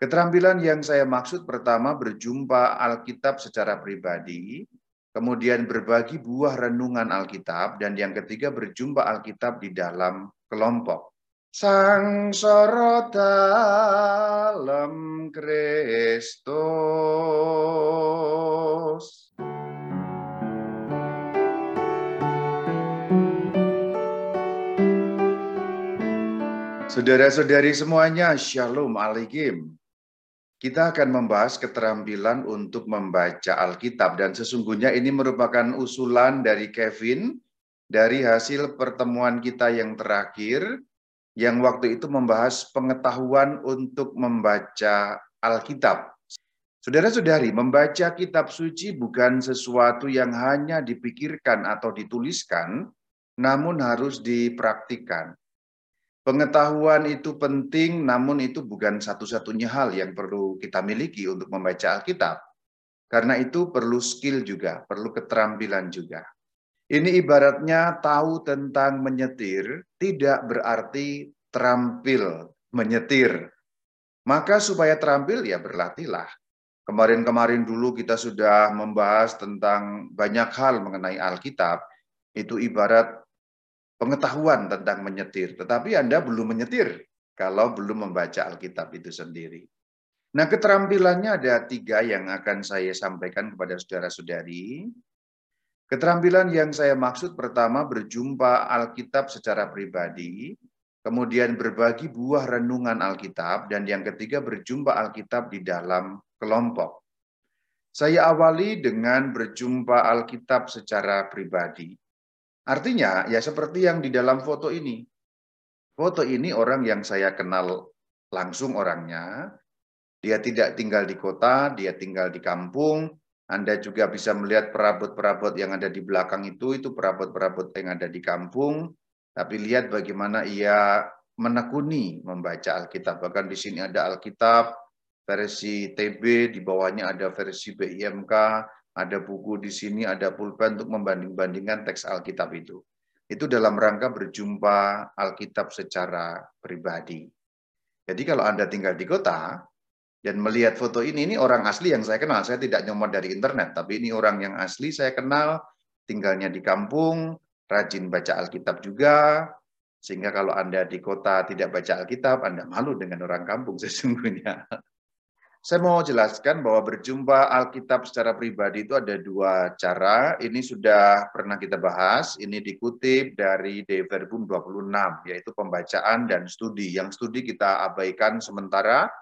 Keterampilan yang saya maksud pertama berjumpa Alkitab secara pribadi, kemudian berbagi buah renungan Alkitab, dan yang ketiga berjumpa Alkitab di dalam kelompok. Sang soro dalam Kristus. Saudara-saudari semuanya, Shalom Alaikum. Kita akan membahas keterampilan untuk membaca Alkitab dan sesungguhnya ini merupakan usulan dari Kevin dari hasil pertemuan kita yang terakhir yang waktu itu membahas pengetahuan untuk membaca Alkitab. Saudara-saudari, membaca kitab suci bukan sesuatu yang hanya dipikirkan atau dituliskan, namun harus dipraktikkan. Pengetahuan itu penting, namun itu bukan satu-satunya hal yang perlu kita miliki untuk membaca Alkitab. Karena itu perlu skill juga, perlu keterampilan juga. Ini ibaratnya tahu tentang menyetir tidak berarti terampil menyetir. Maka supaya terampil ya berlatihlah. Kemarin-kemarin dulu kita sudah membahas tentang banyak hal mengenai Alkitab. Itu ibarat pengetahuan tentang menyetir, tetapi Anda belum menyetir kalau belum membaca Alkitab itu sendiri. Nah, keterampilannya ada tiga yang akan saya sampaikan kepada saudara-saudari. Keterampilan yang saya maksud pertama berjumpa Alkitab secara pribadi, kemudian berbagi buah renungan Alkitab, dan yang ketiga berjumpa Alkitab di dalam kelompok. Saya awali dengan berjumpa Alkitab secara pribadi. Artinya, ya seperti yang di dalam foto ini. Foto ini orang yang saya kenal langsung orangnya. Dia tidak tinggal di kota, dia tinggal di kampung. Anda juga bisa melihat perabot-perabot yang ada di belakang itu, itu perabot-perabot yang ada di kampung. Tapi lihat bagaimana ia menekuni membaca Alkitab. Bahkan di sini ada Alkitab versi TB, di bawahnya ada versi BIMK, ada buku di sini, ada pulpen untuk membanding-bandingkan teks Alkitab itu. Itu dalam rangka berjumpa Alkitab secara pribadi. Jadi kalau Anda tinggal di kota dan melihat foto ini, ini orang asli yang saya kenal. Saya tidak nyomot dari internet, tapi ini orang yang asli saya kenal, tinggalnya di kampung, rajin baca Alkitab juga, sehingga kalau Anda di kota tidak baca Alkitab, Anda malu dengan orang kampung sesungguhnya. Saya mau jelaskan bahwa berjumpa Alkitab secara pribadi itu ada dua cara. Ini sudah pernah kita bahas. Ini dikutip dari De Verbum 26, yaitu pembacaan dan studi. Yang studi kita abaikan sementara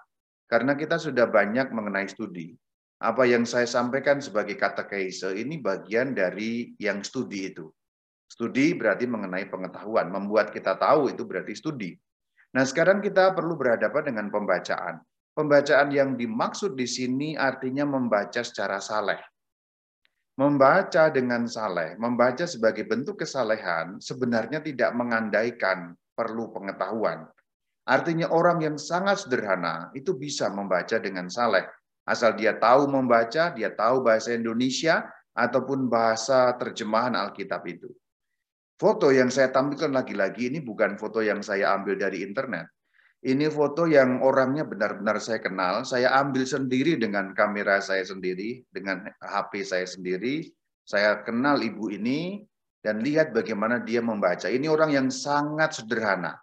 karena kita sudah banyak mengenai studi. Apa yang saya sampaikan sebagai kata katekese ini bagian dari yang studi itu. Studi berarti mengenai pengetahuan. Membuat kita tahu itu berarti studi. Nah sekarang kita perlu berhadapan dengan pembacaan. Pembacaan yang dimaksud di sini artinya membaca secara saleh. Membaca dengan saleh, membaca sebagai bentuk kesalehan sebenarnya tidak mengandaikan perlu pengetahuan. Artinya orang yang sangat sederhana itu bisa membaca dengan saleh. Asal dia tahu membaca, dia tahu bahasa Indonesia, ataupun bahasa terjemahan Alkitab itu. Foto yang saya tampilkan lagi-lagi ini bukan foto yang saya ambil dari internet. Ini foto yang orangnya benar-benar saya kenal. Saya ambil sendiri dengan kamera saya sendiri, dengan HP saya sendiri. Saya kenal ibu ini dan lihat bagaimana dia membaca. Ini orang yang sangat sederhana.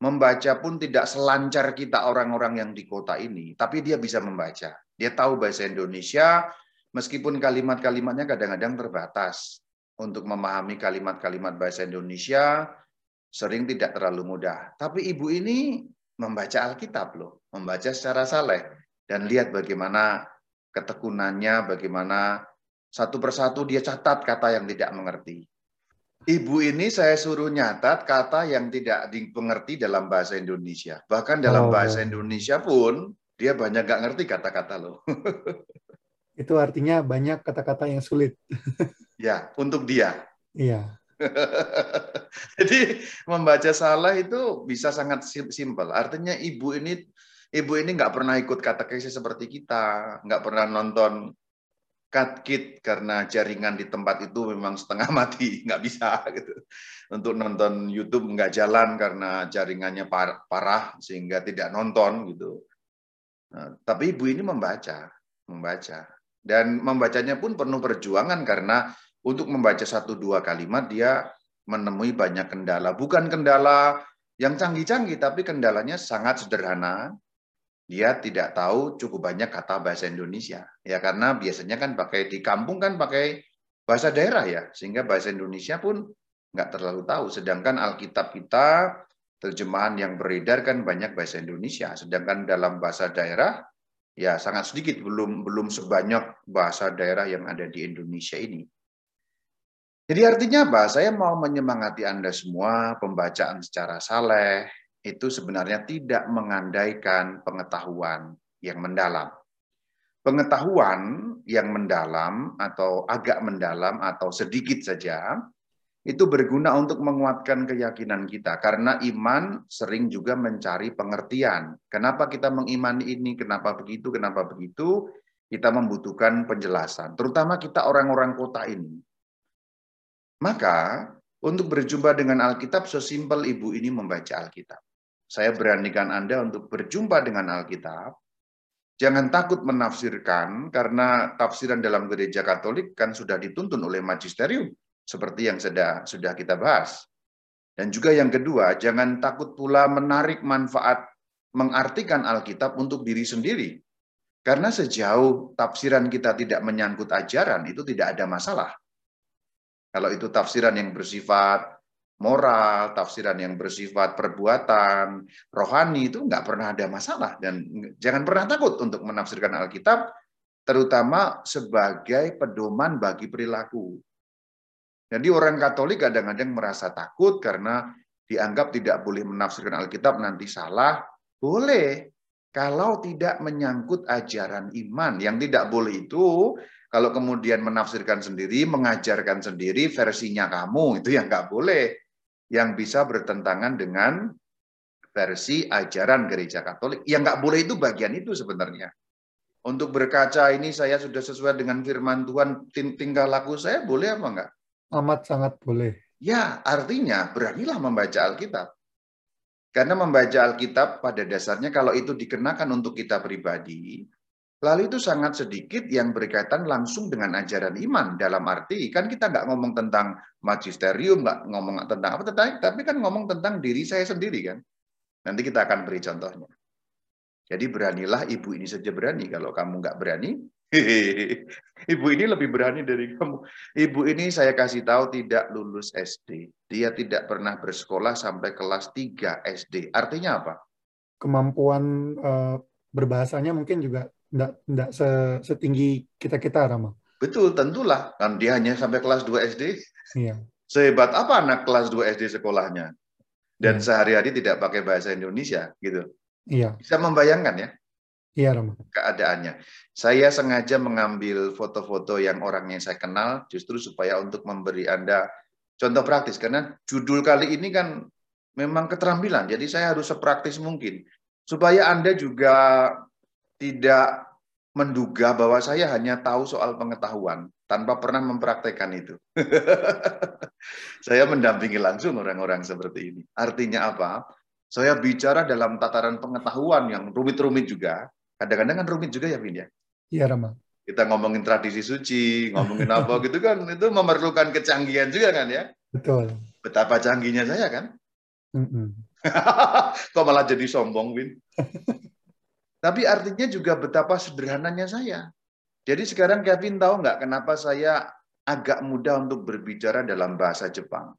Membaca pun tidak selancar kita orang-orang yang di kota ini, tapi dia bisa membaca. Dia tahu bahasa Indonesia, meskipun kalimat-kalimatnya kadang-kadang terbatas. Untuk memahami kalimat-kalimat bahasa Indonesia, sering tidak terlalu mudah. Tapi ibu ini membaca Alkitab loh, membaca secara saleh dan lihat bagaimana ketekunannya, bagaimana satu persatu dia catat kata yang tidak mengerti. Ibu ini saya suruh nyatat kata yang tidak dimengerti dalam bahasa Indonesia. Bahkan dalam oh. bahasa Indonesia pun dia banyak gak ngerti kata-kata loh. Itu artinya banyak kata-kata yang sulit. ya, untuk dia. Iya. Jadi membaca salah itu bisa sangat simpel. Artinya ibu ini ibu ini nggak pernah ikut katekesi seperti kita, nggak pernah nonton katkit karena jaringan di tempat itu memang setengah mati, nggak bisa gitu. Untuk nonton YouTube nggak jalan karena jaringannya parah sehingga tidak nonton gitu. Nah, tapi ibu ini membaca, membaca. Dan membacanya pun penuh perjuangan karena untuk membaca satu dua kalimat dia menemui banyak kendala. Bukan kendala yang canggih-canggih, tapi kendalanya sangat sederhana. Dia tidak tahu cukup banyak kata bahasa Indonesia. Ya karena biasanya kan pakai di kampung kan pakai bahasa daerah ya, sehingga bahasa Indonesia pun nggak terlalu tahu. Sedangkan Alkitab kita terjemahan yang beredar kan banyak bahasa Indonesia, sedangkan dalam bahasa daerah ya sangat sedikit, belum belum sebanyak bahasa daerah yang ada di Indonesia ini. Jadi artinya apa? Saya mau menyemangati Anda semua, pembacaan secara saleh itu sebenarnya tidak mengandaikan pengetahuan yang mendalam. Pengetahuan yang mendalam atau agak mendalam atau sedikit saja itu berguna untuk menguatkan keyakinan kita karena iman sering juga mencari pengertian. Kenapa kita mengimani ini, kenapa begitu, kenapa begitu? Kita membutuhkan penjelasan, terutama kita orang-orang kota ini. Maka untuk berjumpa dengan Alkitab sesimpel ibu ini membaca Alkitab. Saya beranikan Anda untuk berjumpa dengan Alkitab. Jangan takut menafsirkan karena tafsiran dalam gereja Katolik kan sudah dituntun oleh magisterium seperti yang sudah sudah kita bahas. Dan juga yang kedua, jangan takut pula menarik manfaat mengartikan Alkitab untuk diri sendiri. Karena sejauh tafsiran kita tidak menyangkut ajaran, itu tidak ada masalah. Kalau itu tafsiran yang bersifat moral, tafsiran yang bersifat perbuatan, rohani itu nggak pernah ada masalah dan jangan pernah takut untuk menafsirkan Alkitab, terutama sebagai pedoman bagi perilaku. Jadi orang Katolik kadang-kadang merasa takut karena dianggap tidak boleh menafsirkan Alkitab nanti salah. Boleh, kalau tidak menyangkut ajaran iman. Yang tidak boleh itu kalau kemudian menafsirkan sendiri, mengajarkan sendiri versinya kamu, itu yang nggak boleh. Yang bisa bertentangan dengan versi ajaran gereja katolik. Yang nggak boleh itu bagian itu sebenarnya. Untuk berkaca ini saya sudah sesuai dengan firman Tuhan, tingkah laku saya boleh apa enggak? Amat sangat boleh. Ya, artinya beranilah membaca Alkitab. Karena membaca Alkitab pada dasarnya kalau itu dikenakan untuk kita pribadi, Lalu itu sangat sedikit yang berkaitan langsung dengan ajaran iman. Dalam arti, kan kita nggak ngomong tentang magisterium, nggak ngomong tentang apa, tapi kan ngomong tentang diri saya sendiri kan. Nanti kita akan beri contohnya. Jadi beranilah ibu ini saja berani. Kalau kamu nggak berani, ibu ini lebih berani dari kamu. Ibu ini saya kasih tahu tidak lulus SD. Dia tidak pernah bersekolah sampai kelas 3 SD. Artinya apa? Kemampuan uh, berbahasanya mungkin juga enggak, enggak setinggi kita-kita, Rama. Betul, tentulah. Kan dia hanya sampai kelas 2 SD. Iya. Sehebat apa anak kelas 2 SD sekolahnya? Dan hmm. sehari-hari tidak pakai bahasa Indonesia, gitu. Iya. Bisa membayangkan ya? Iya, Rama. Keadaannya. Saya sengaja mengambil foto-foto yang orang yang saya kenal, justru supaya untuk memberi Anda contoh praktis. Karena judul kali ini kan memang keterampilan, jadi saya harus sepraktis mungkin. Supaya Anda juga tidak menduga bahwa saya hanya tahu soal pengetahuan tanpa pernah mempraktekkan itu. saya mendampingi langsung orang-orang seperti ini. Artinya apa? Saya bicara dalam tataran pengetahuan yang rumit-rumit juga. Kadang-kadang kan rumit juga ya, Vin ya? Iya, Rama. Kita ngomongin tradisi suci, ngomongin apa gitu kan, itu memerlukan kecanggihan juga kan ya? Betul. Betapa canggihnya saya kan? Mm -mm. Kok malah jadi sombong, Win? Tapi artinya juga betapa sederhananya saya. Jadi sekarang Kevin tahu nggak kenapa saya agak mudah untuk berbicara dalam bahasa Jepang?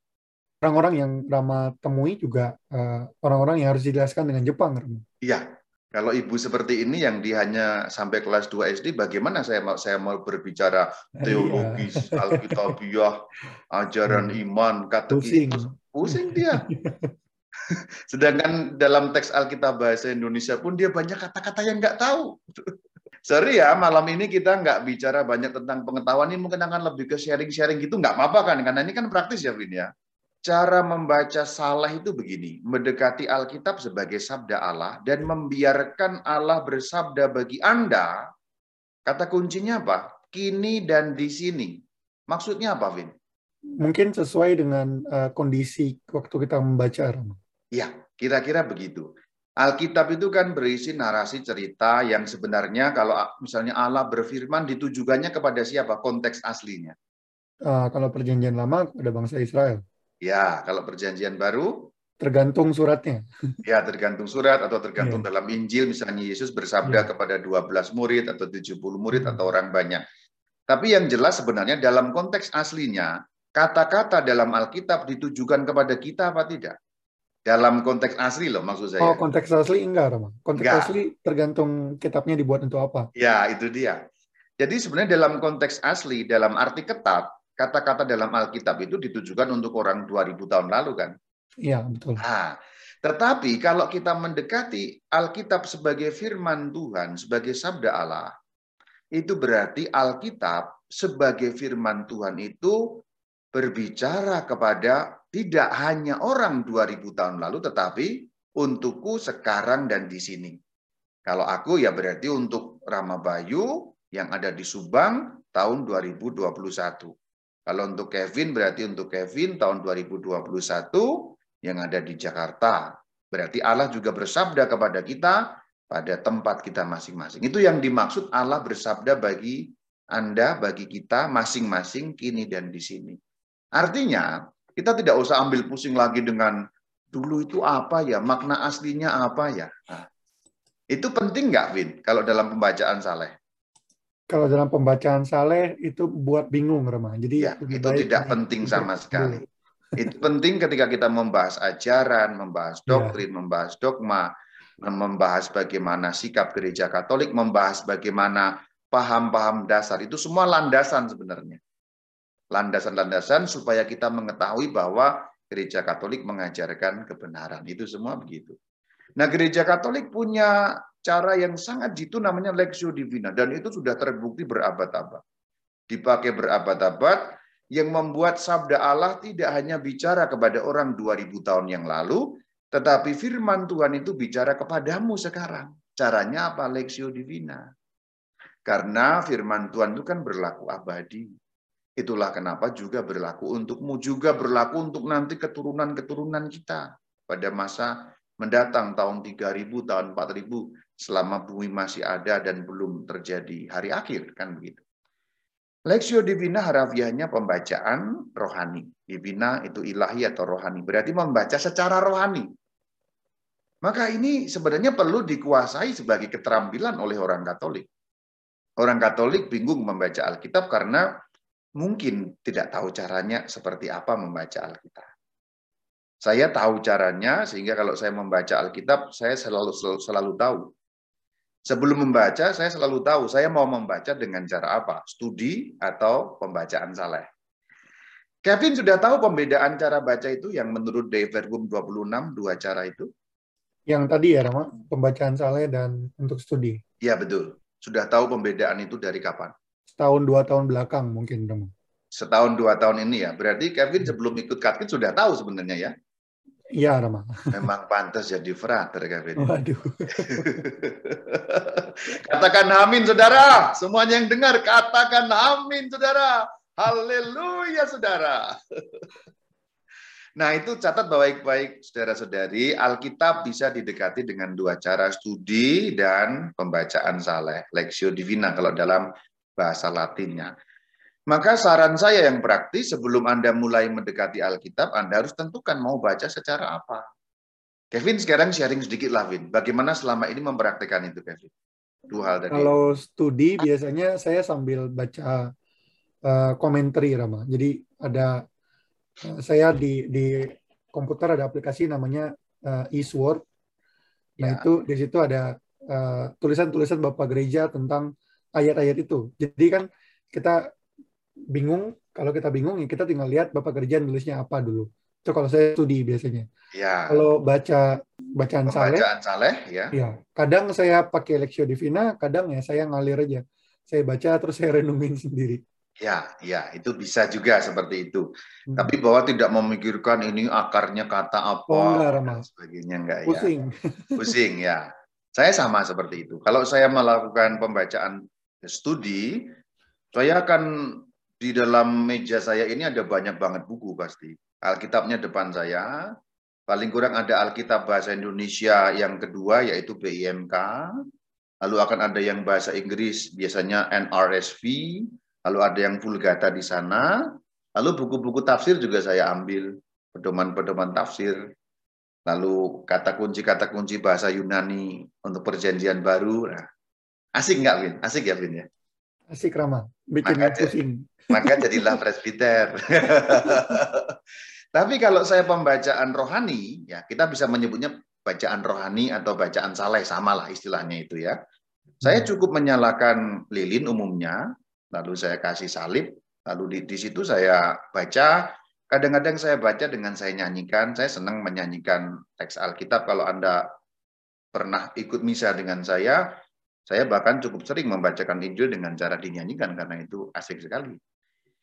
Orang-orang yang Rama temui juga eh, orang-orang uh, yang harus dijelaskan dengan Jepang. Iya, kalau ibu seperti ini yang dia hanya sampai kelas 2 SD, bagaimana saya mau saya mau berbicara iya. teologis, alkitabiah, ajaran iya. iman, kata pusing, pusing dia. Sedangkan dalam teks Alkitab bahasa Indonesia pun dia banyak kata-kata yang nggak tahu. Sorry ya, malam ini kita nggak bicara banyak tentang pengetahuan, ini mungkin akan lebih ke sharing-sharing gitu, nggak apa-apa kan, karena ini kan praktis ya, Vin ya. Cara membaca salah itu begini, mendekati Alkitab sebagai sabda Allah dan membiarkan Allah bersabda bagi Anda, kata kuncinya apa? Kini dan di sini. Maksudnya apa, Vin? Mungkin sesuai dengan uh, kondisi waktu kita membaca, Rama. Ya, kira-kira begitu. Alkitab itu kan berisi narasi cerita yang sebenarnya kalau misalnya Allah berfirman ditujukannya kepada siapa konteks aslinya. Uh, kalau perjanjian lama ada bangsa Israel. Ya, kalau perjanjian baru tergantung suratnya. Ya, tergantung surat atau tergantung yeah. dalam Injil misalnya Yesus bersabda yeah. kepada 12 murid atau 70 murid hmm. atau orang banyak. Tapi yang jelas sebenarnya dalam konteks aslinya kata-kata dalam Alkitab ditujukan kepada kita apa tidak? Dalam konteks asli loh maksud saya. Oh, konteks asli enggak, Rama. Konteks enggak. asli tergantung kitabnya dibuat untuk apa. Ya, itu dia. Jadi sebenarnya dalam konteks asli, dalam arti ketat, kata-kata dalam Alkitab itu ditujukan untuk orang 2000 tahun lalu kan? Iya, betul. Nah, tetapi kalau kita mendekati Alkitab sebagai firman Tuhan, sebagai sabda Allah, itu berarti Alkitab sebagai firman Tuhan itu berbicara kepada tidak hanya orang 2000 tahun lalu, tetapi untukku sekarang dan di sini. Kalau aku ya berarti untuk Rama Bayu yang ada di Subang tahun 2021. Kalau untuk Kevin berarti untuk Kevin tahun 2021 yang ada di Jakarta. Berarti Allah juga bersabda kepada kita pada tempat kita masing-masing. Itu yang dimaksud Allah bersabda bagi Anda, bagi kita masing-masing kini dan di sini. Artinya, kita tidak usah ambil pusing lagi dengan dulu itu apa ya, makna aslinya apa ya. Nah, itu penting nggak, Vin, kalau dalam pembacaan Saleh? Kalau dalam pembacaan Saleh itu buat bingung, Rema. Jadi ya, itu tidak penting sama sekali. Itu penting ketika kita membahas ajaran, membahas ya. doktrin, ya. membahas dogma, membahas bagaimana sikap gereja Katolik, membahas bagaimana paham-paham dasar. Itu semua landasan sebenarnya landasan-landasan supaya kita mengetahui bahwa gereja Katolik mengajarkan kebenaran. Itu semua begitu. Nah, gereja Katolik punya cara yang sangat jitu namanya Lexio Divina dan itu sudah terbukti berabad-abad. Dipakai berabad-abad yang membuat sabda Allah tidak hanya bicara kepada orang 2000 tahun yang lalu, tetapi firman Tuhan itu bicara kepadamu sekarang. Caranya apa? Lexio Divina. Karena firman Tuhan itu kan berlaku abadi. Itulah kenapa juga berlaku untukmu, juga berlaku untuk nanti keturunan-keturunan kita pada masa mendatang tahun 3000, tahun 4000, selama bumi masih ada dan belum terjadi hari akhir, kan begitu. Lexio Divina harafiahnya pembacaan rohani. Divina itu ilahi atau rohani, berarti membaca secara rohani. Maka ini sebenarnya perlu dikuasai sebagai keterampilan oleh orang Katolik. Orang Katolik bingung membaca Alkitab karena mungkin tidak tahu caranya seperti apa membaca Alkitab. Saya tahu caranya sehingga kalau saya membaca Alkitab saya selalu selalu, selalu tahu. Sebelum membaca saya selalu tahu saya mau membaca dengan cara apa, studi atau pembacaan saleh. Kevin sudah tahu pembedaan cara baca itu yang menurut Dave Verbum 26 dua cara itu? Yang tadi ya, Rama, pembacaan saleh dan untuk studi. Iya betul. Sudah tahu pembedaan itu dari kapan? Setahun dua tahun belakang mungkin. Setahun dua tahun ini ya. Berarti Kevin sebelum ikut Katkin sudah tahu sebenarnya ya? Iya, Rama. Memang pantas jadi frater, Kevin. Waduh. katakan amin, saudara. Semuanya yang dengar, katakan amin, saudara. Haleluya, saudara. Nah, itu catat baik-baik, saudara-saudari. Alkitab bisa didekati dengan dua cara, studi dan pembacaan saleh. Lexio Divina kalau dalam bahasa Latinnya. Maka saran saya yang praktis sebelum Anda mulai mendekati Alkitab, Anda harus tentukan mau baca secara apa. Kevin sekarang sharing sedikit lah, Vin. Bagaimana selama ini mempraktikkan itu, Kevin? Dua hal tadi. Kalau studi biasanya saya sambil baca uh, komentari, Rama. Jadi ada uh, saya di di komputer ada aplikasi namanya uh, eSword. Nah ya. itu di situ ada tulisan-tulisan uh, Bapak Gereja tentang ayat-ayat itu. Jadi kan kita bingung, kalau kita bingung ya kita tinggal lihat Bapak kerjaan nulisnya apa dulu. Itu kalau saya studi biasanya. Ya. Kalau baca bacaan saleh, bacaan saleh ya. Ya, kadang saya pakai Lexio Divina, kadang ya saya ngalir aja. Saya baca terus saya renungin sendiri. Ya, ya, itu bisa juga seperti itu. Hmm. Tapi bahwa tidak memikirkan ini akarnya kata apa oh, enggak, dan sebagainya enggak Pusing. ya. Pusing ya. Saya sama seperti itu. Kalau saya melakukan pembacaan studi, saya akan di dalam meja saya ini ada banyak banget buku pasti. Alkitabnya depan saya, paling kurang ada Alkitab Bahasa Indonesia yang kedua, yaitu BIMK, lalu akan ada yang bahasa Inggris, biasanya NRSV, lalu ada yang Vulgata di sana, lalu buku-buku tafsir juga saya ambil, pedoman-pedoman tafsir, lalu kata kunci-kata kunci bahasa Yunani untuk perjanjian baru. Nah, asik nggak, Vin? Asik ya, Vin ya? Asik, Rama. Bikin maka, pusing. Maka jadilah presbiter. Tapi kalau saya pembacaan rohani, ya kita bisa menyebutnya bacaan rohani atau bacaan saleh, samalah istilahnya itu ya. Saya hmm. cukup menyalakan lilin umumnya, lalu saya kasih salib, lalu di, di situ saya baca Kadang-kadang saya baca dengan saya nyanyikan, saya senang menyanyikan teks Alkitab. Kalau Anda pernah ikut misa dengan saya, saya bahkan cukup sering membacakan Injil dengan cara dinyanyikan karena itu asik sekali.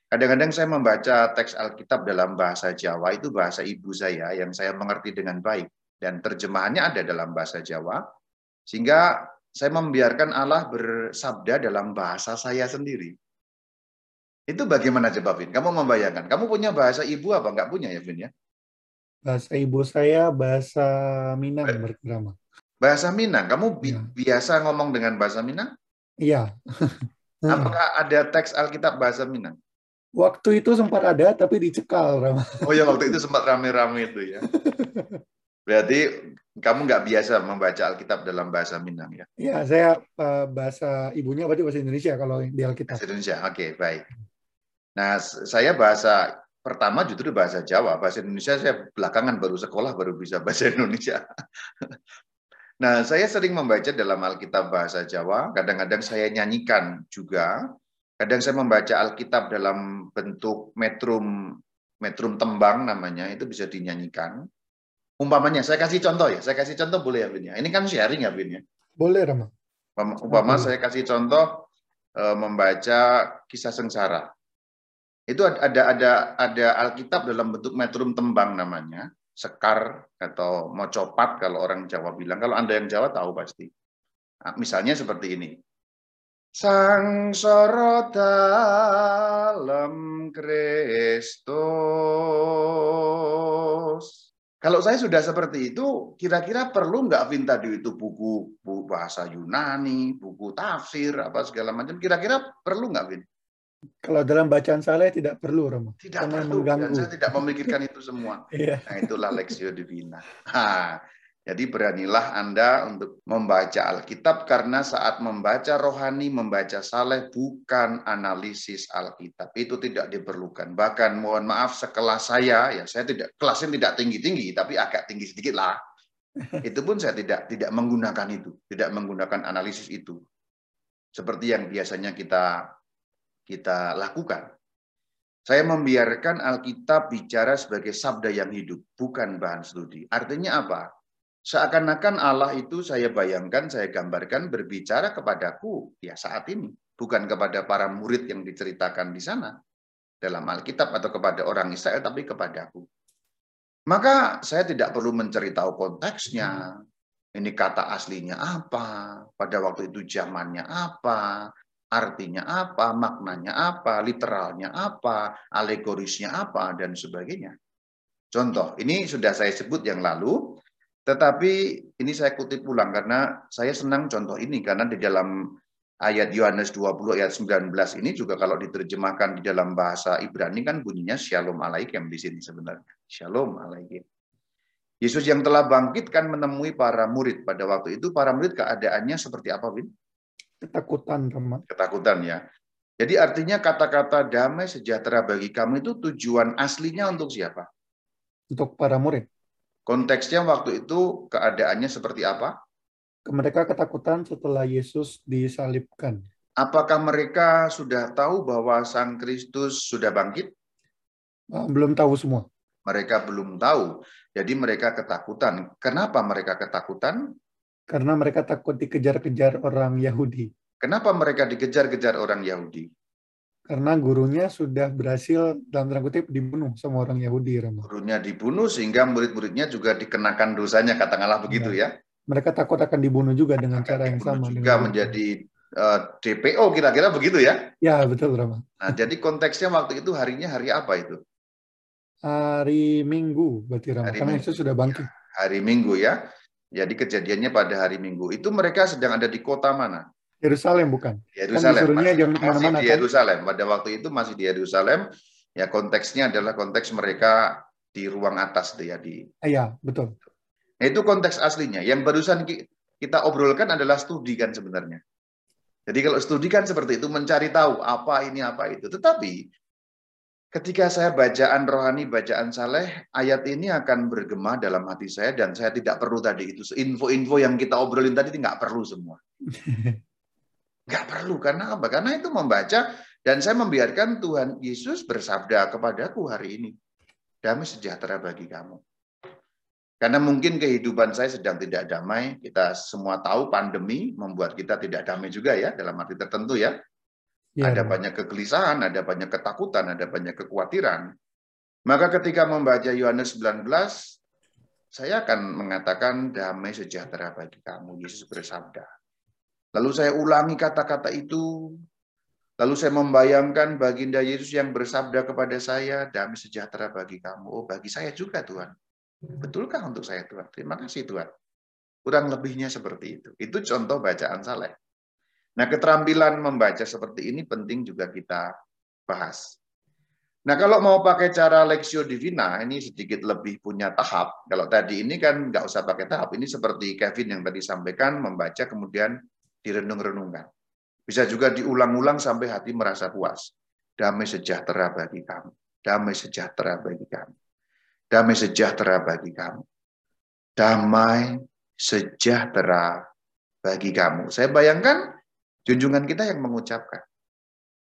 Kadang-kadang saya membaca teks Alkitab dalam bahasa Jawa, itu bahasa ibu saya yang saya mengerti dengan baik. Dan terjemahannya ada dalam bahasa Jawa, sehingga saya membiarkan Allah bersabda dalam bahasa saya sendiri. Itu bagaimana coba, Vin? Kamu membayangkan. Kamu punya bahasa ibu apa? Enggak punya ya, Vin ya? Bahasa ibu saya bahasa Minang berdrama. Bahasa Minang. Kamu bi ya. biasa ngomong dengan bahasa Minang? Iya. Apakah ada teks Alkitab bahasa Minang? Waktu itu sempat ada, tapi dicekal. Oh ya, waktu itu sempat rame-rame itu ya. Berarti kamu nggak biasa membaca Alkitab dalam bahasa Minang ya? Iya, saya uh, bahasa ibunya berarti bahasa Indonesia kalau di Alkitab. Bahasa Indonesia, oke, okay, baik. Nah, saya bahasa pertama justru bahasa Jawa, bahasa Indonesia saya belakangan baru sekolah baru bisa bahasa Indonesia. nah, saya sering membaca dalam Alkitab bahasa Jawa, kadang-kadang saya nyanyikan juga. Kadang saya membaca Alkitab dalam bentuk metrum metrum tembang namanya, itu bisa dinyanyikan. Umpamanya, saya kasih contoh ya, saya kasih contoh boleh ya, Vin ya? Ini kan sharing ya, Vin ya? Boleh, Rama. Umpama saya kasih contoh eh, membaca kisah sengsara. Itu ada ada ada Alkitab dalam bentuk metrum tembang namanya, sekar atau mocopat kalau orang Jawa bilang. Kalau Anda yang Jawa tahu pasti. Nah, misalnya seperti ini. Sang soro dalam Kristus. Kalau saya sudah seperti itu, kira-kira perlu nggak Vinta itu buku, buku bahasa Yunani, buku tafsir, apa segala macam? Kira-kira perlu nggak, Vin? Kalau dalam bacaan saya tidak perlu, Romo. Tidak Karena perlu, mengganggu. saya tidak memikirkan itu semua. yeah. Nah, itulah Lexio Divina. Ha, jadi beranilah Anda untuk membaca Alkitab karena saat membaca rohani, membaca saleh bukan analisis Alkitab. Itu tidak diperlukan. Bahkan mohon maaf sekelas saya, ya saya tidak kelasnya tidak tinggi-tinggi, tapi agak tinggi sedikit lah. Itu pun saya tidak tidak menggunakan itu, tidak menggunakan analisis itu. Seperti yang biasanya kita kita lakukan. Saya membiarkan Alkitab bicara sebagai sabda yang hidup, bukan bahan studi. Artinya apa? Seakan-akan Allah itu saya bayangkan, saya gambarkan berbicara kepadaku ya saat ini, bukan kepada para murid yang diceritakan di sana dalam Alkitab atau kepada orang Israel, tapi kepadaku. Maka saya tidak perlu menceritakan konteksnya, ini kata aslinya apa, pada waktu itu zamannya apa, artinya apa, maknanya apa, literalnya apa, alegorisnya apa, dan sebagainya. Contoh, ini sudah saya sebut yang lalu, tetapi ini saya kutip ulang karena saya senang contoh ini, karena di dalam ayat Yohanes 20 ayat 19 ini juga kalau diterjemahkan di dalam bahasa Ibrani kan bunyinya Shalom Alaikum di sini sebenarnya. Shalom Alaikum. Yesus yang telah bangkit kan menemui para murid pada waktu itu. Para murid keadaannya seperti apa, Win? Ketakutan, teman. Ketakutan ya. Jadi artinya kata-kata damai sejahtera bagi kamu itu tujuan aslinya untuk siapa? Untuk para murid. Konteksnya waktu itu keadaannya seperti apa? Mereka ketakutan setelah Yesus disalibkan. Apakah mereka sudah tahu bahwa Sang Kristus sudah bangkit? Ah, belum tahu semua. Mereka belum tahu. Jadi mereka ketakutan. Kenapa mereka ketakutan? Karena mereka takut dikejar-kejar orang Yahudi. Kenapa mereka dikejar-kejar orang Yahudi? Karena gurunya sudah berhasil dalam tanda kutip dibunuh sama orang Yahudi. Rama. Gurunya dibunuh sehingga murid-muridnya juga dikenakan dosanya katakanlah begitu ya. ya. Mereka takut akan dibunuh juga dengan akan cara yang sama. Juga dengan menjadi uh, eh, DPO kira-kira begitu ya? Ya betul Rama. Nah jadi konteksnya waktu itu harinya hari apa itu? hari Minggu berarti Rama, hari karena Yesus sudah bangkit. Ya, hari Minggu ya. Jadi kejadiannya pada hari Minggu. Itu mereka sedang ada di kota mana? Yerusalem bukan? Yerusalem. Kan jangan ke mana-mana. Di kan? Yerusalem. Pada waktu itu masih di Yerusalem. Ya konteksnya adalah konteks mereka di ruang atas ya di. Iya betul. Nah, itu konteks aslinya. Yang barusan kita obrolkan adalah studi kan sebenarnya. Jadi kalau studi kan seperti itu mencari tahu apa ini apa itu. Tetapi ketika saya bacaan rohani, bacaan saleh, ayat ini akan bergema dalam hati saya dan saya tidak perlu tadi itu info-info yang kita obrolin tadi nggak perlu semua. Nggak perlu karena apa? Karena itu membaca dan saya membiarkan Tuhan Yesus bersabda kepadaku hari ini damai sejahtera bagi kamu. Karena mungkin kehidupan saya sedang tidak damai, kita semua tahu pandemi membuat kita tidak damai juga ya, dalam arti tertentu ya. Ya. Ada banyak kegelisahan, ada banyak ketakutan, ada banyak kekhawatiran. Maka ketika membaca Yohanes 19, saya akan mengatakan damai sejahtera bagi kamu, Yesus bersabda. Lalu saya ulangi kata-kata itu, Lalu saya membayangkan baginda Yesus yang bersabda kepada saya, damai sejahtera bagi kamu. Oh, bagi saya juga Tuhan. Betulkah untuk saya Tuhan? Terima kasih Tuhan. Kurang lebihnya seperti itu. Itu contoh bacaan saleh. Nah, keterampilan membaca seperti ini penting juga kita bahas. Nah, kalau mau pakai cara Lexio Divina, ini sedikit lebih punya tahap. Kalau tadi ini kan nggak usah pakai tahap. Ini seperti Kevin yang tadi sampaikan, membaca kemudian direnung-renungkan. Bisa juga diulang-ulang sampai hati merasa puas. Damai sejahtera bagi kamu. Damai sejahtera bagi kamu. Damai sejahtera bagi kamu. Damai sejahtera bagi kamu. Saya bayangkan junjungan kita yang mengucapkan.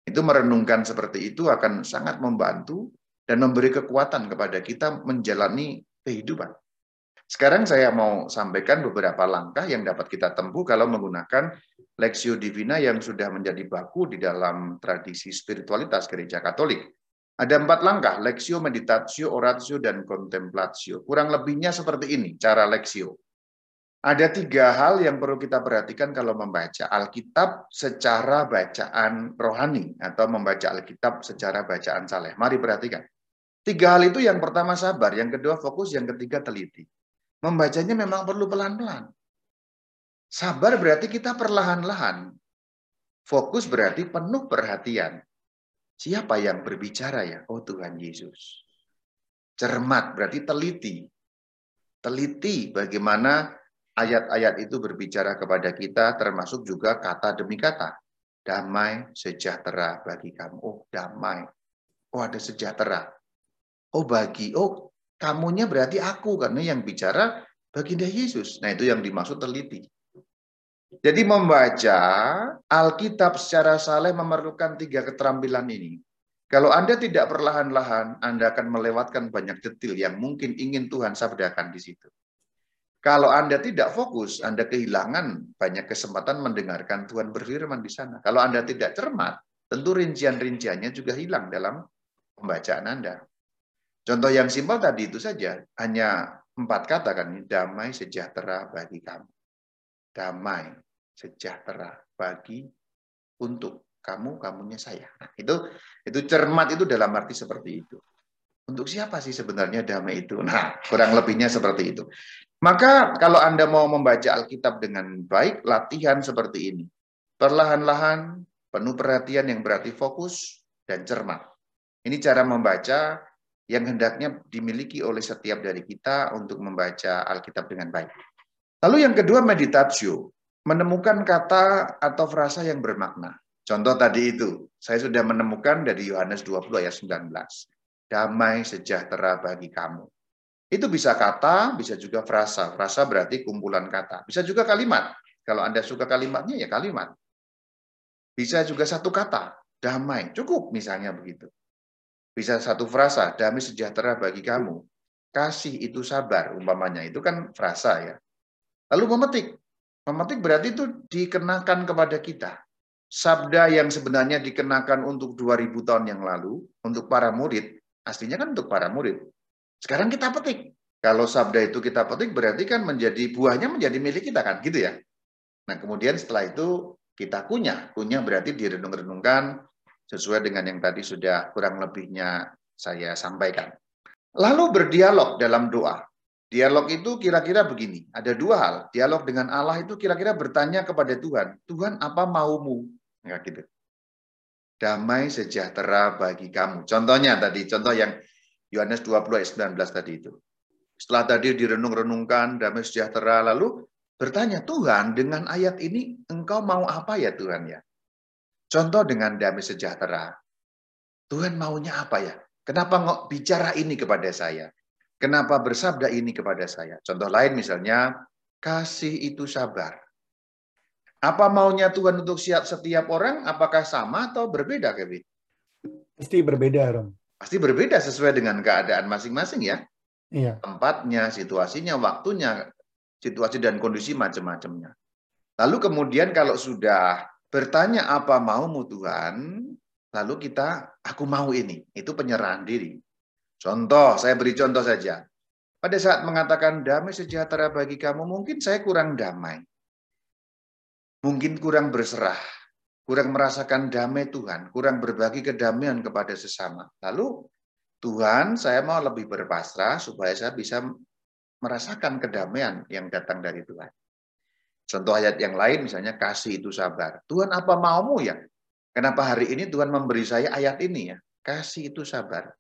Itu merenungkan seperti itu akan sangat membantu dan memberi kekuatan kepada kita menjalani kehidupan. Sekarang saya mau sampaikan beberapa langkah yang dapat kita tempuh kalau menggunakan Lexio Divina yang sudah menjadi baku di dalam tradisi spiritualitas gereja Katolik. Ada empat langkah, Lexio, Meditatio, Oratio, dan Contemplatio. Kurang lebihnya seperti ini, cara Lexio. Ada tiga hal yang perlu kita perhatikan kalau membaca Alkitab secara bacaan rohani atau membaca Alkitab secara bacaan saleh. Mari perhatikan. Tiga hal itu yang pertama sabar, yang kedua fokus, yang ketiga teliti. Membacanya memang perlu pelan-pelan. Sabar berarti kita perlahan-lahan. Fokus berarti penuh perhatian. Siapa yang berbicara ya? Oh Tuhan Yesus. Cermat berarti teliti. Teliti bagaimana ayat-ayat itu berbicara kepada kita termasuk juga kata demi kata. Damai sejahtera bagi kamu. Oh damai. Oh ada sejahtera. Oh bagi. Oh Kamunya berarti aku karena yang bicara baginda Yesus. Nah, itu yang dimaksud teliti. Jadi membaca Alkitab secara saleh memerlukan tiga keterampilan ini. Kalau Anda tidak perlahan-lahan, Anda akan melewatkan banyak detil yang mungkin ingin Tuhan sabdakan di situ. Kalau Anda tidak fokus, Anda kehilangan banyak kesempatan mendengarkan Tuhan berfirman di sana. Kalau Anda tidak cermat, tentu rincian-rinciannya juga hilang dalam pembacaan Anda. Contoh yang simpel tadi itu saja, hanya empat kata kan, damai sejahtera bagi kamu. Damai sejahtera bagi untuk kamu, kamunya saya. Nah, itu itu cermat itu dalam arti seperti itu. Untuk siapa sih sebenarnya damai itu? Nah, kurang lebihnya seperti itu. Maka kalau Anda mau membaca Alkitab dengan baik, latihan seperti ini. Perlahan-lahan, penuh perhatian yang berarti fokus dan cermat. Ini cara membaca yang hendaknya dimiliki oleh setiap dari kita untuk membaca Alkitab dengan baik. Lalu yang kedua meditatio, menemukan kata atau frasa yang bermakna. Contoh tadi itu, saya sudah menemukan dari Yohanes 20 ayat 19. Damai sejahtera bagi kamu. Itu bisa kata, bisa juga frasa. Frasa berarti kumpulan kata. Bisa juga kalimat. Kalau Anda suka kalimatnya, ya kalimat. Bisa juga satu kata, damai. Cukup misalnya begitu. Bisa satu frasa, damai sejahtera bagi kamu. Kasih itu sabar, umpamanya. Itu kan frasa ya. Lalu memetik. Memetik berarti itu dikenakan kepada kita. Sabda yang sebenarnya dikenakan untuk 2000 tahun yang lalu, untuk para murid, aslinya kan untuk para murid. Sekarang kita petik. Kalau sabda itu kita petik berarti kan menjadi buahnya menjadi milik kita kan, gitu ya. Nah, kemudian setelah itu kita kunyah. Kunyah berarti direnung-renungkan, sesuai dengan yang tadi sudah kurang lebihnya saya sampaikan. Lalu berdialog dalam doa. Dialog itu kira-kira begini, ada dua hal. Dialog dengan Allah itu kira-kira bertanya kepada Tuhan, Tuhan apa maumu? Ya gitu. Damai sejahtera bagi kamu. Contohnya tadi, contoh yang Yohanes 20 ayat 19 tadi itu. Setelah tadi direnung-renungkan, damai sejahtera, lalu bertanya, Tuhan dengan ayat ini engkau mau apa ya Tuhan ya? Contoh dengan damai sejahtera. Tuhan maunya apa ya? Kenapa nggak bicara ini kepada saya? Kenapa bersabda ini kepada saya? Contoh lain misalnya, kasih itu sabar. Apa maunya Tuhan untuk siap setiap orang? Apakah sama atau berbeda, Kevin? Pasti berbeda, Rom. Pasti berbeda sesuai dengan keadaan masing-masing ya. Iya. Tempatnya, situasinya, waktunya, situasi dan kondisi macam-macamnya. Lalu kemudian kalau sudah bertanya apa maumu Tuhan, lalu kita aku mau ini, itu penyerahan diri. Contoh, saya beri contoh saja. Pada saat mengatakan damai sejahtera bagi kamu, mungkin saya kurang damai. Mungkin kurang berserah, kurang merasakan damai Tuhan, kurang berbagi kedamaian kepada sesama. Lalu, Tuhan, saya mau lebih berpasrah supaya saya bisa merasakan kedamaian yang datang dari Tuhan. Contoh ayat yang lain misalnya kasih itu sabar. Tuhan apa maumu ya? Kenapa hari ini Tuhan memberi saya ayat ini ya? Kasih itu sabar.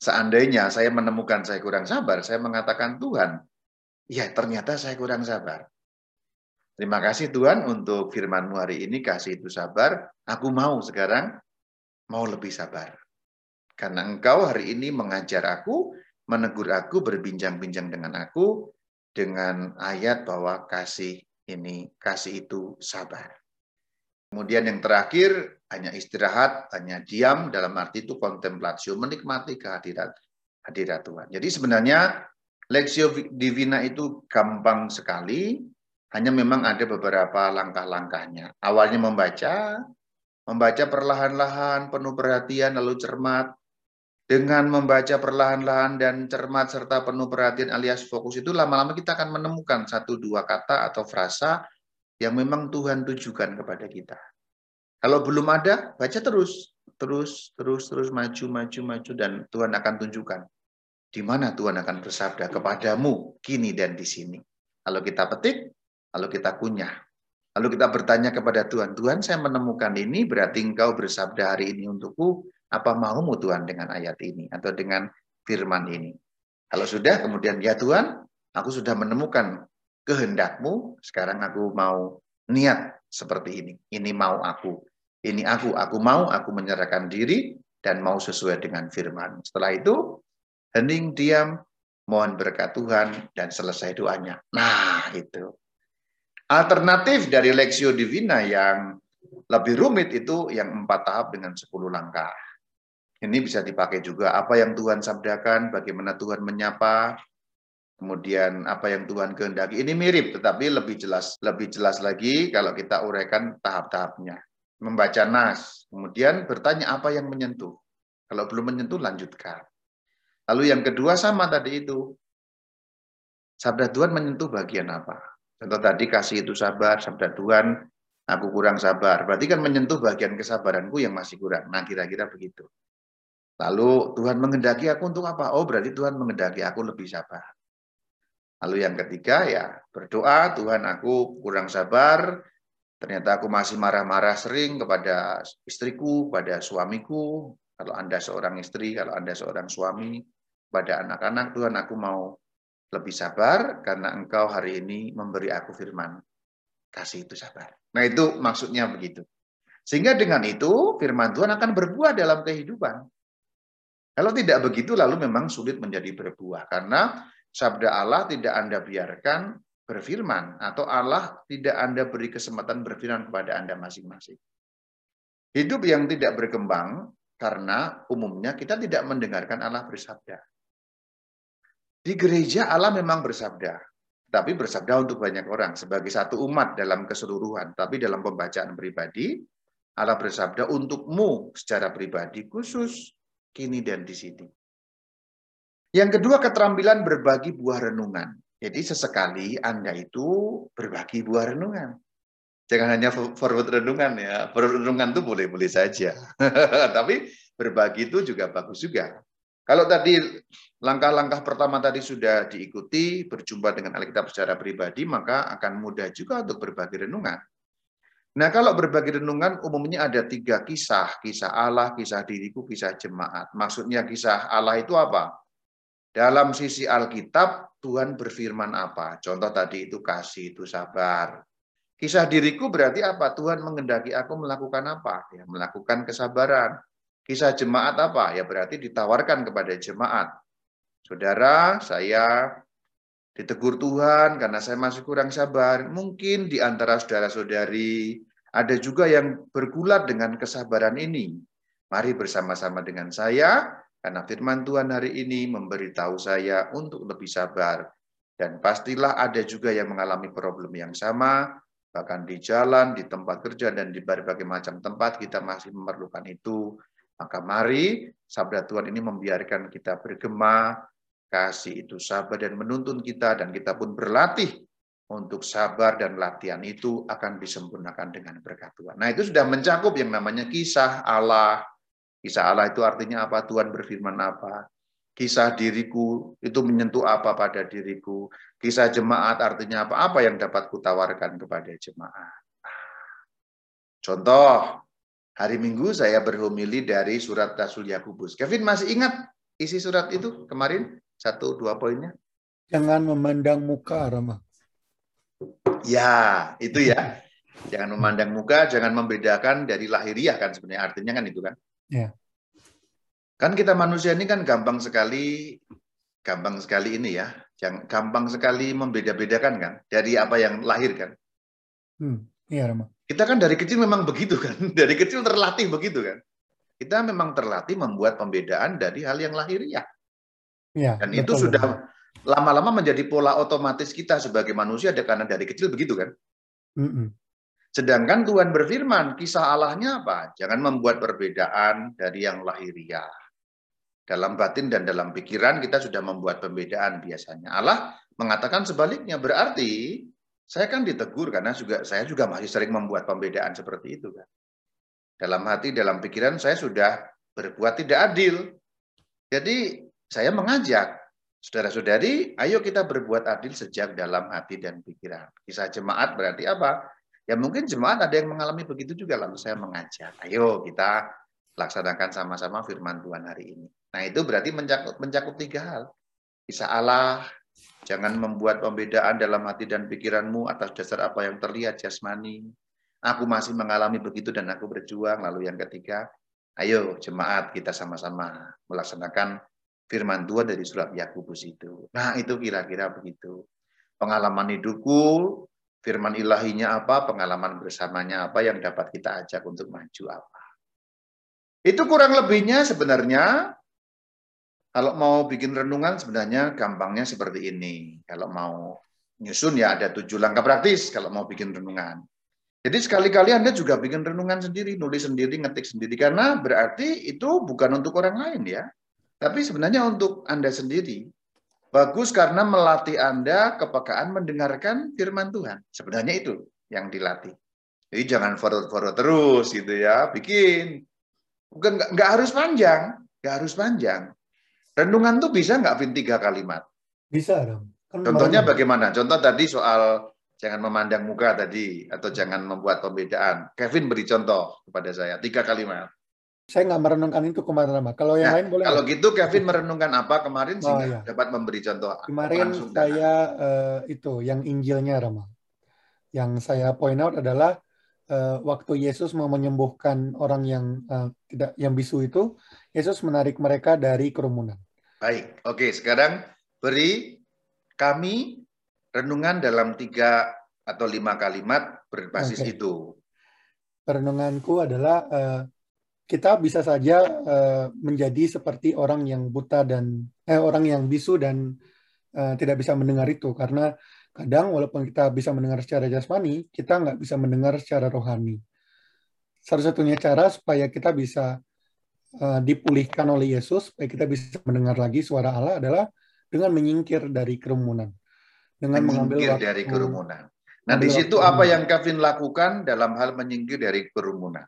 Seandainya saya menemukan saya kurang sabar, saya mengatakan Tuhan, ya ternyata saya kurang sabar. Terima kasih Tuhan untuk firman-Mu hari ini, kasih itu sabar. Aku mau sekarang, mau lebih sabar. Karena Engkau hari ini mengajar aku, menegur aku, berbincang-bincang dengan aku, dengan ayat bahwa kasih ini, kasih itu sabar. Kemudian yang terakhir, hanya istirahat, hanya diam, dalam arti itu kontemplasi, menikmati kehadiran hadirat Tuhan. Jadi sebenarnya Lexio Divina itu gampang sekali, hanya memang ada beberapa langkah-langkahnya. Awalnya membaca, membaca perlahan-lahan, penuh perhatian, lalu cermat. Dengan membaca perlahan-lahan dan cermat serta penuh perhatian alias fokus itu lama-lama kita akan menemukan satu dua kata atau frasa yang memang Tuhan tujukan kepada kita. Kalau belum ada, baca terus, terus, terus, terus maju, maju, maju, dan Tuhan akan tunjukkan di mana Tuhan akan bersabda kepadamu kini dan di sini. Kalau kita petik, lalu kita kunyah, lalu kita bertanya kepada Tuhan, Tuhan saya menemukan ini, berarti engkau bersabda hari ini untukku, apa maumu Tuhan dengan ayat ini atau dengan firman ini. Kalau sudah, kemudian ya Tuhan, aku sudah menemukan kehendakmu, sekarang aku mau niat seperti ini. Ini mau aku. Ini aku, aku mau, aku menyerahkan diri dan mau sesuai dengan firman. Setelah itu, hening, diam, mohon berkat Tuhan, dan selesai doanya. Nah, itu. Alternatif dari Lexio Divina yang lebih rumit itu yang empat tahap dengan sepuluh langkah. Ini bisa dipakai juga apa yang Tuhan sabdakan, bagaimana Tuhan menyapa, kemudian apa yang Tuhan kehendaki. Ini mirip, tetapi lebih jelas, lebih jelas lagi kalau kita uraikan tahap-tahapnya. Membaca nas, kemudian bertanya apa yang menyentuh. Kalau belum menyentuh, lanjutkan. Lalu yang kedua sama tadi itu. Sabda Tuhan menyentuh bagian apa? Contoh tadi kasih itu sabar, sabda Tuhan, aku kurang sabar. Berarti kan menyentuh bagian kesabaranku yang masih kurang. Nah kira-kira begitu. Lalu Tuhan mengendaki aku untuk apa? Oh berarti Tuhan mengendaki aku lebih sabar. Lalu yang ketiga ya berdoa, Tuhan aku kurang sabar, ternyata aku masih marah-marah sering kepada istriku, pada suamiku, kalau Anda seorang istri, kalau Anda seorang suami, pada anak-anak, Tuhan aku mau lebih sabar karena Engkau hari ini memberi aku firman. Kasih itu sabar. Nah itu maksudnya begitu. Sehingga dengan itu firman Tuhan akan berbuah dalam kehidupan. Kalau tidak begitu lalu memang sulit menjadi berbuah. Karena sabda Allah tidak Anda biarkan berfirman atau Allah tidak Anda beri kesempatan berfirman kepada Anda masing-masing. Hidup yang tidak berkembang karena umumnya kita tidak mendengarkan Allah bersabda. Di gereja Allah memang bersabda, tapi bersabda untuk banyak orang sebagai satu umat dalam keseluruhan. Tapi dalam pembacaan pribadi, Allah bersabda untukmu secara pribadi khusus kini dan di sini. Yang kedua, keterampilan berbagi buah renungan. Jadi sesekali Anda itu berbagi buah renungan. Jangan hanya forward renungan ya. Forward renungan itu boleh-boleh saja. Tapi berbagi itu juga bagus juga. Kalau tadi langkah-langkah pertama tadi sudah diikuti, berjumpa dengan Alkitab secara pribadi, maka akan mudah juga untuk berbagi renungan. Nah, kalau berbagi renungan umumnya ada tiga kisah, kisah Allah, kisah diriku, kisah jemaat. Maksudnya kisah Allah itu apa? Dalam sisi Alkitab, Tuhan berfirman apa? Contoh tadi itu kasih, itu sabar. Kisah diriku berarti apa? Tuhan mengendaki aku melakukan apa? Ya, melakukan kesabaran. Kisah jemaat apa? Ya berarti ditawarkan kepada jemaat. Saudara, saya ditegur Tuhan karena saya masih kurang sabar. Mungkin di antara saudara-saudari ada juga yang bergulat dengan kesabaran ini. Mari bersama-sama dengan saya, karena firman Tuhan hari ini memberitahu saya untuk lebih sabar. Dan pastilah ada juga yang mengalami problem yang sama, bahkan di jalan, di tempat kerja, dan di berbagai macam tempat kita masih memerlukan itu. Maka mari sabda Tuhan ini membiarkan kita bergema, kasih itu sabar dan menuntun kita, dan kita pun berlatih untuk sabar dan latihan itu akan disempurnakan dengan berkat Tuhan. Nah itu sudah mencakup yang namanya kisah Allah. Kisah Allah itu artinya apa? Tuhan berfirman apa? Kisah diriku itu menyentuh apa pada diriku? Kisah jemaat artinya apa? Apa yang dapat kutawarkan kepada jemaat? Contoh, Hari Minggu saya berhomili dari surat Rasul Yakubus. Kevin masih ingat isi surat itu kemarin? Satu, dua poinnya? Jangan memandang muka, Rama. Ya, itu ya. Jangan memandang muka, jangan membedakan dari lahiriah kan sebenarnya artinya kan itu kan. Ya. Kan kita manusia ini kan gampang sekali, gampang sekali ini ya, yang gampang sekali membeda-bedakan kan dari apa yang lahir kan. Hmm, iya, Rama. Kita kan dari kecil memang begitu kan, dari kecil terlatih begitu kan. Kita memang terlatih membuat pembedaan dari hal yang lahiriah. Ya, Dan betul, itu sudah lama-lama menjadi pola otomatis kita sebagai manusia karena dari kecil begitu kan. Mm -mm. Sedangkan Tuhan berfirman, kisah Allahnya apa? Jangan membuat perbedaan dari yang lahiriah. Dalam batin dan dalam pikiran kita sudah membuat pembedaan biasanya. Allah mengatakan sebaliknya, berarti saya kan ditegur karena juga saya juga masih sering membuat pembedaan seperti itu kan. Dalam hati, dalam pikiran saya sudah berbuat tidak adil. Jadi saya mengajak saudara-saudari, ayo kita berbuat adil sejak dalam hati dan pikiran. Kisah jemaat berarti apa? Ya mungkin jemaat ada yang mengalami begitu juga lalu saya mengajak. Ayo kita laksanakan sama-sama firman Tuhan hari ini. Nah itu berarti mencakup, mencakup tiga hal. Kisah Allah, Jangan membuat pembedaan dalam hati dan pikiranmu atas dasar apa yang terlihat jasmani. Aku masih mengalami begitu dan aku berjuang. Lalu yang ketiga, ayo jemaat kita sama-sama melaksanakan firman Tuhan dari surat Yakubus itu. Nah itu kira-kira begitu. Pengalaman hidupku, firman ilahinya apa, pengalaman bersamanya apa yang dapat kita ajak untuk maju apa. Itu kurang lebihnya sebenarnya kalau mau bikin renungan sebenarnya gampangnya seperti ini. Kalau mau nyusun ya ada tujuh langkah praktis kalau mau bikin renungan. Jadi sekali-kali Anda juga bikin renungan sendiri, nulis sendiri, ngetik sendiri. Karena berarti itu bukan untuk orang lain ya. Tapi sebenarnya untuk Anda sendiri. Bagus karena melatih Anda kepekaan mendengarkan firman Tuhan. Sebenarnya itu yang dilatih. Jadi jangan forward-forward terus gitu ya. Bikin. Bukan nggak harus panjang. Nggak harus panjang. Renungan tuh bisa nggak Vin tiga kalimat? Bisa dong. Kan Contohnya bagaimana? Contoh tadi soal jangan memandang muka tadi atau jangan membuat pembedaan. Kevin beri contoh kepada saya tiga kalimat. Saya nggak merenungkan itu kemarin. Kalau yang nah, lain boleh. Kalau gitu Kevin merenungkan apa kemarin oh, sehingga iya. dapat memberi contoh. Kemarin saya uh, itu yang Injilnya Rama. Yang saya point out adalah uh, waktu Yesus mau menyembuhkan orang yang uh, tidak yang bisu itu, Yesus menarik mereka dari kerumunan. Baik, oke. Sekarang beri kami renungan dalam tiga atau lima kalimat berbasis okay. itu. Renunganku adalah uh, kita bisa saja uh, menjadi seperti orang yang buta dan eh, orang yang bisu dan uh, tidak bisa mendengar itu karena kadang walaupun kita bisa mendengar secara jasmani, kita nggak bisa mendengar secara rohani. Satu-satunya cara supaya kita bisa uh, dipulihkan oleh Yesus supaya kita bisa mendengar lagi suara Allah adalah dengan menyingkir dari kerumunan. Dengan menyingkir mengambil dari kerumunan. Nah, di situ apa yang Kevin lakukan dalam hal menyingkir dari kerumunan?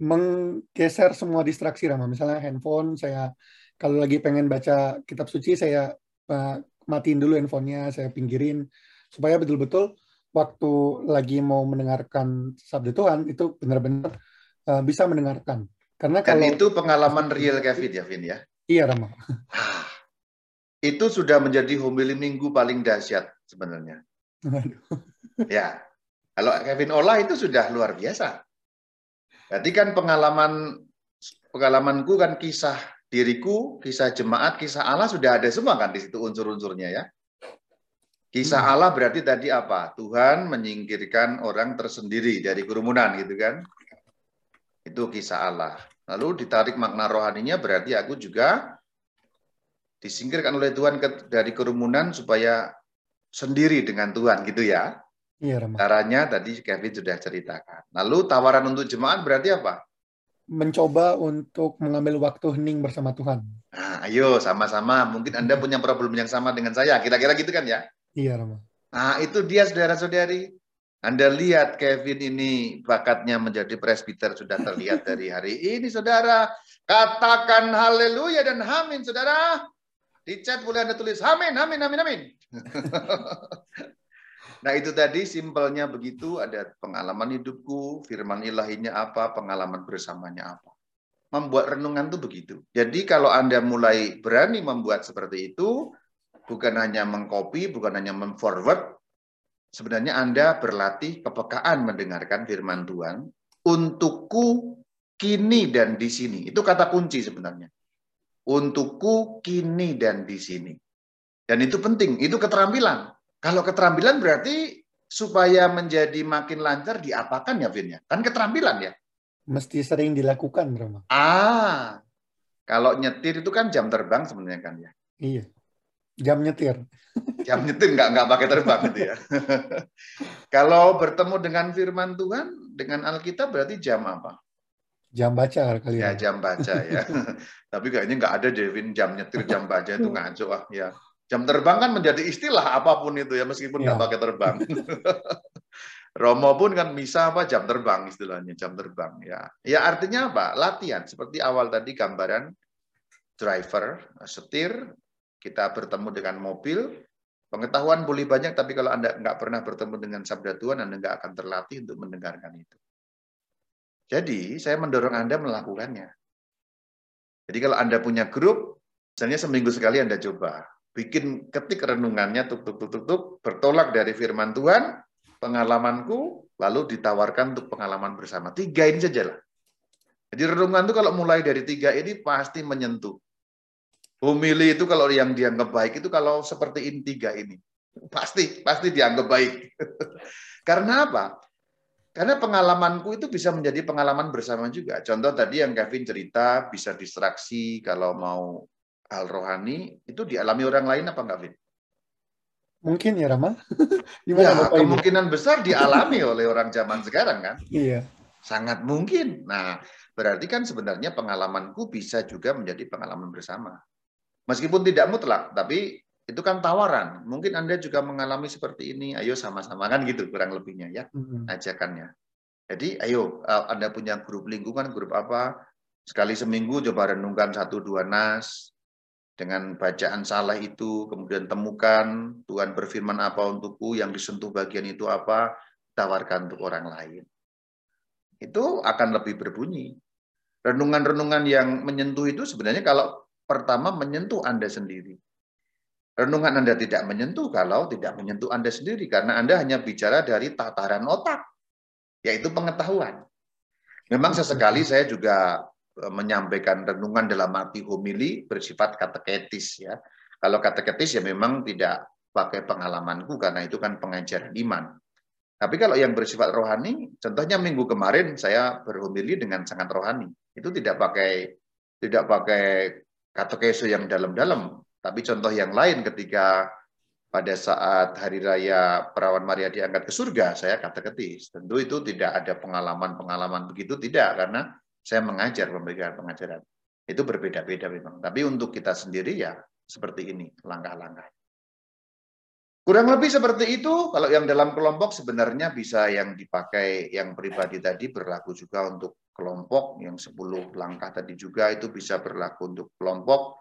Menggeser semua distraksi Rama. Misalnya handphone saya kalau lagi pengen baca kitab suci saya uh, matiin dulu handphonenya, saya pinggirin supaya betul-betul waktu lagi mau mendengarkan sabda Tuhan itu benar-benar uh, bisa mendengarkan. Karena kalau itu pengalaman real Kevin ya, Vin ya. Iya, Rama. Ah, itu sudah menjadi homili minggu paling dahsyat sebenarnya. ya, kalau Kevin olah itu sudah luar biasa. Berarti kan pengalaman pengalamanku kan kisah diriku, kisah jemaat, kisah Allah sudah ada semua kan di situ unsur-unsurnya ya. Kisah hmm. Allah berarti tadi apa? Tuhan menyingkirkan orang tersendiri dari kerumunan gitu kan. Itu kisah Allah. Lalu ditarik makna rohaninya berarti aku juga disingkirkan oleh Tuhan ke, dari kerumunan supaya sendiri dengan Tuhan gitu ya. Iya, Caranya tadi Kevin sudah ceritakan. Lalu tawaran untuk jemaat berarti apa? Mencoba untuk mengambil waktu hening bersama Tuhan. Nah, ayo sama-sama. Mungkin Anda punya problem yang sama dengan saya. Kira-kira gitu kan ya? Iya, Rama. Nah, itu dia saudara-saudari. Anda lihat Kevin ini bakatnya menjadi presbiter sudah terlihat dari hari ini, saudara. Katakan haleluya dan amin, saudara. Di chat boleh Anda tulis amin, amin, amin, amin. Nah itu tadi simpelnya begitu, ada pengalaman hidupku, firman ilahinya apa, pengalaman bersamanya apa. Membuat renungan itu begitu. Jadi kalau Anda mulai berani membuat seperti itu, bukan hanya mengcopy, bukan hanya memforward, sebenarnya Anda berlatih kepekaan mendengarkan firman Tuhan untukku kini dan di sini. Itu kata kunci sebenarnya. Untukku kini dan di sini. Dan itu penting, itu keterampilan. Kalau keterampilan berarti supaya menjadi makin lancar diapakan ya Vin ya? Kan keterampilan ya? Mesti sering dilakukan, Rama. Ah, kalau nyetir itu kan jam terbang sebenarnya kan ya? Iya, jam nyetir. Jam nyetir nggak nggak pakai terbang gitu ya. kalau bertemu dengan firman Tuhan dengan Alkitab berarti jam apa? Jam baca kali ya. Ya jam baca ya. Tapi kayaknya nggak ada Devin jam nyetir jam baca itu ngaco ah ya. Jam terbang kan menjadi istilah apa pun itu ya meskipun nggak ya. pakai terbang. Romo pun kan bisa apa jam terbang istilahnya jam terbang ya. Ya artinya apa? Latihan seperti awal tadi gambaran driver setir kita bertemu dengan mobil pengetahuan boleh banyak tapi kalau anda nggak pernah bertemu dengan sabda Tuhan anda nggak akan terlatih untuk mendengarkan itu. Jadi saya mendorong anda melakukannya. Jadi kalau anda punya grup, misalnya seminggu sekali anda coba bikin ketik renungannya tuk tuk tuk tuk, tuk bertolak dari firman Tuhan, pengalamanku, lalu ditawarkan untuk pengalaman bersama. Tiga ini saja lah. Jadi renungan itu kalau mulai dari tiga ini pasti menyentuh. Humili itu kalau yang dianggap baik itu kalau seperti ini tiga ini. Pasti, pasti dianggap baik. Karena apa? Karena pengalamanku itu bisa menjadi pengalaman bersama juga. Contoh tadi yang Kevin cerita bisa distraksi kalau mau hal rohani itu dialami orang lain apa enggak, Vin? Mungkin ya, Rama. ya, kemungkinan ini? besar dialami oleh orang zaman sekarang kan? Iya. Sangat mungkin. Nah, berarti kan sebenarnya pengalamanku bisa juga menjadi pengalaman bersama. Meskipun tidak mutlak, tapi itu kan tawaran. Mungkin Anda juga mengalami seperti ini, ayo sama-sama kan gitu kurang lebihnya ya, mm-hmm. ajakannya. Jadi ayo eh, Anda punya grup lingkungan, grup apa, sekali seminggu coba renungkan satu dua nas, dengan bacaan salah itu, kemudian temukan Tuhan berfirman apa untukku, yang disentuh bagian itu apa, tawarkan untuk orang lain. Itu akan lebih berbunyi. Renungan-renungan yang menyentuh itu sebenarnya kalau pertama menyentuh Anda sendiri. Renungan Anda tidak menyentuh kalau tidak menyentuh Anda sendiri, karena Anda hanya bicara dari tataran otak, yaitu pengetahuan. Memang sesekali saya juga Eh, menyampaikan renungan dalam arti homili bersifat kateketis ya. Kalau kateketis ya memang tidak pakai pengalamanku karena itu kan pengajaran iman. Tapi kalau yang bersifat rohani, contohnya minggu kemarin saya berhomili dengan sangat rohani. Itu tidak pakai tidak pakai katekeso yang dalam-dalam, tapi contoh yang lain ketika pada saat hari raya perawan Maria diangkat ke surga, saya kateketis. Tentu itu tidak ada pengalaman-pengalaman begitu, tidak. Karena saya mengajar memberikan pengajaran. Itu berbeda-beda memang. Tapi untuk kita sendiri ya seperti ini langkah-langkah. Kurang lebih seperti itu, kalau yang dalam kelompok sebenarnya bisa yang dipakai yang pribadi tadi berlaku juga untuk kelompok, yang 10 langkah tadi juga itu bisa berlaku untuk kelompok,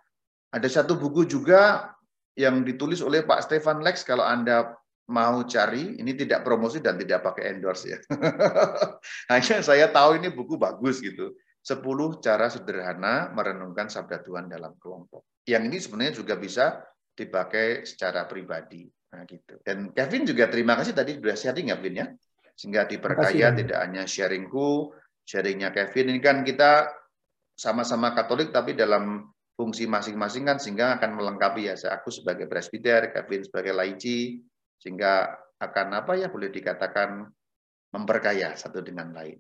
Ada satu buku juga yang ditulis oleh Pak Stefan Lex kalau Anda mau cari, ini tidak promosi dan tidak pakai endorse ya. Hanya saya tahu ini buku bagus gitu. 10 cara sederhana merenungkan sabda Tuhan dalam kelompok. Yang ini sebenarnya juga bisa dipakai secara pribadi. Nah, gitu. Dan Kevin juga terima kasih tadi sudah sharing ya, Vin ya. Sehingga diperkaya tidak hanya sharingku, sharingnya Kevin. Ini kan kita sama-sama Katolik tapi dalam fungsi masing-masing kan sehingga akan melengkapi ya. Aku sebagai presbiter, Kevin sebagai laici, sehingga akan apa ya boleh dikatakan memperkaya satu dengan lain.